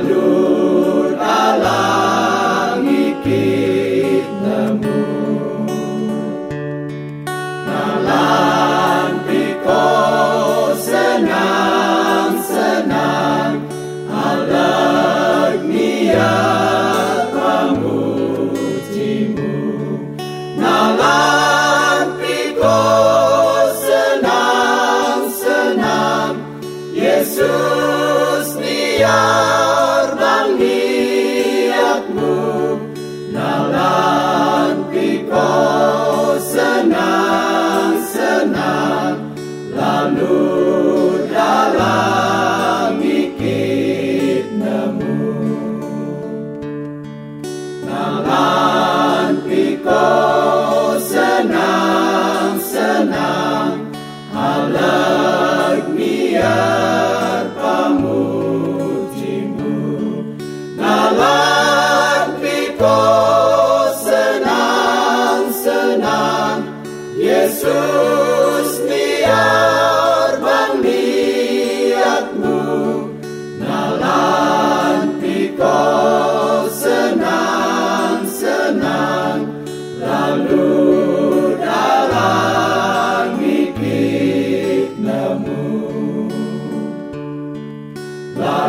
Alhamdulillah. Oh.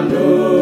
Hallelujah.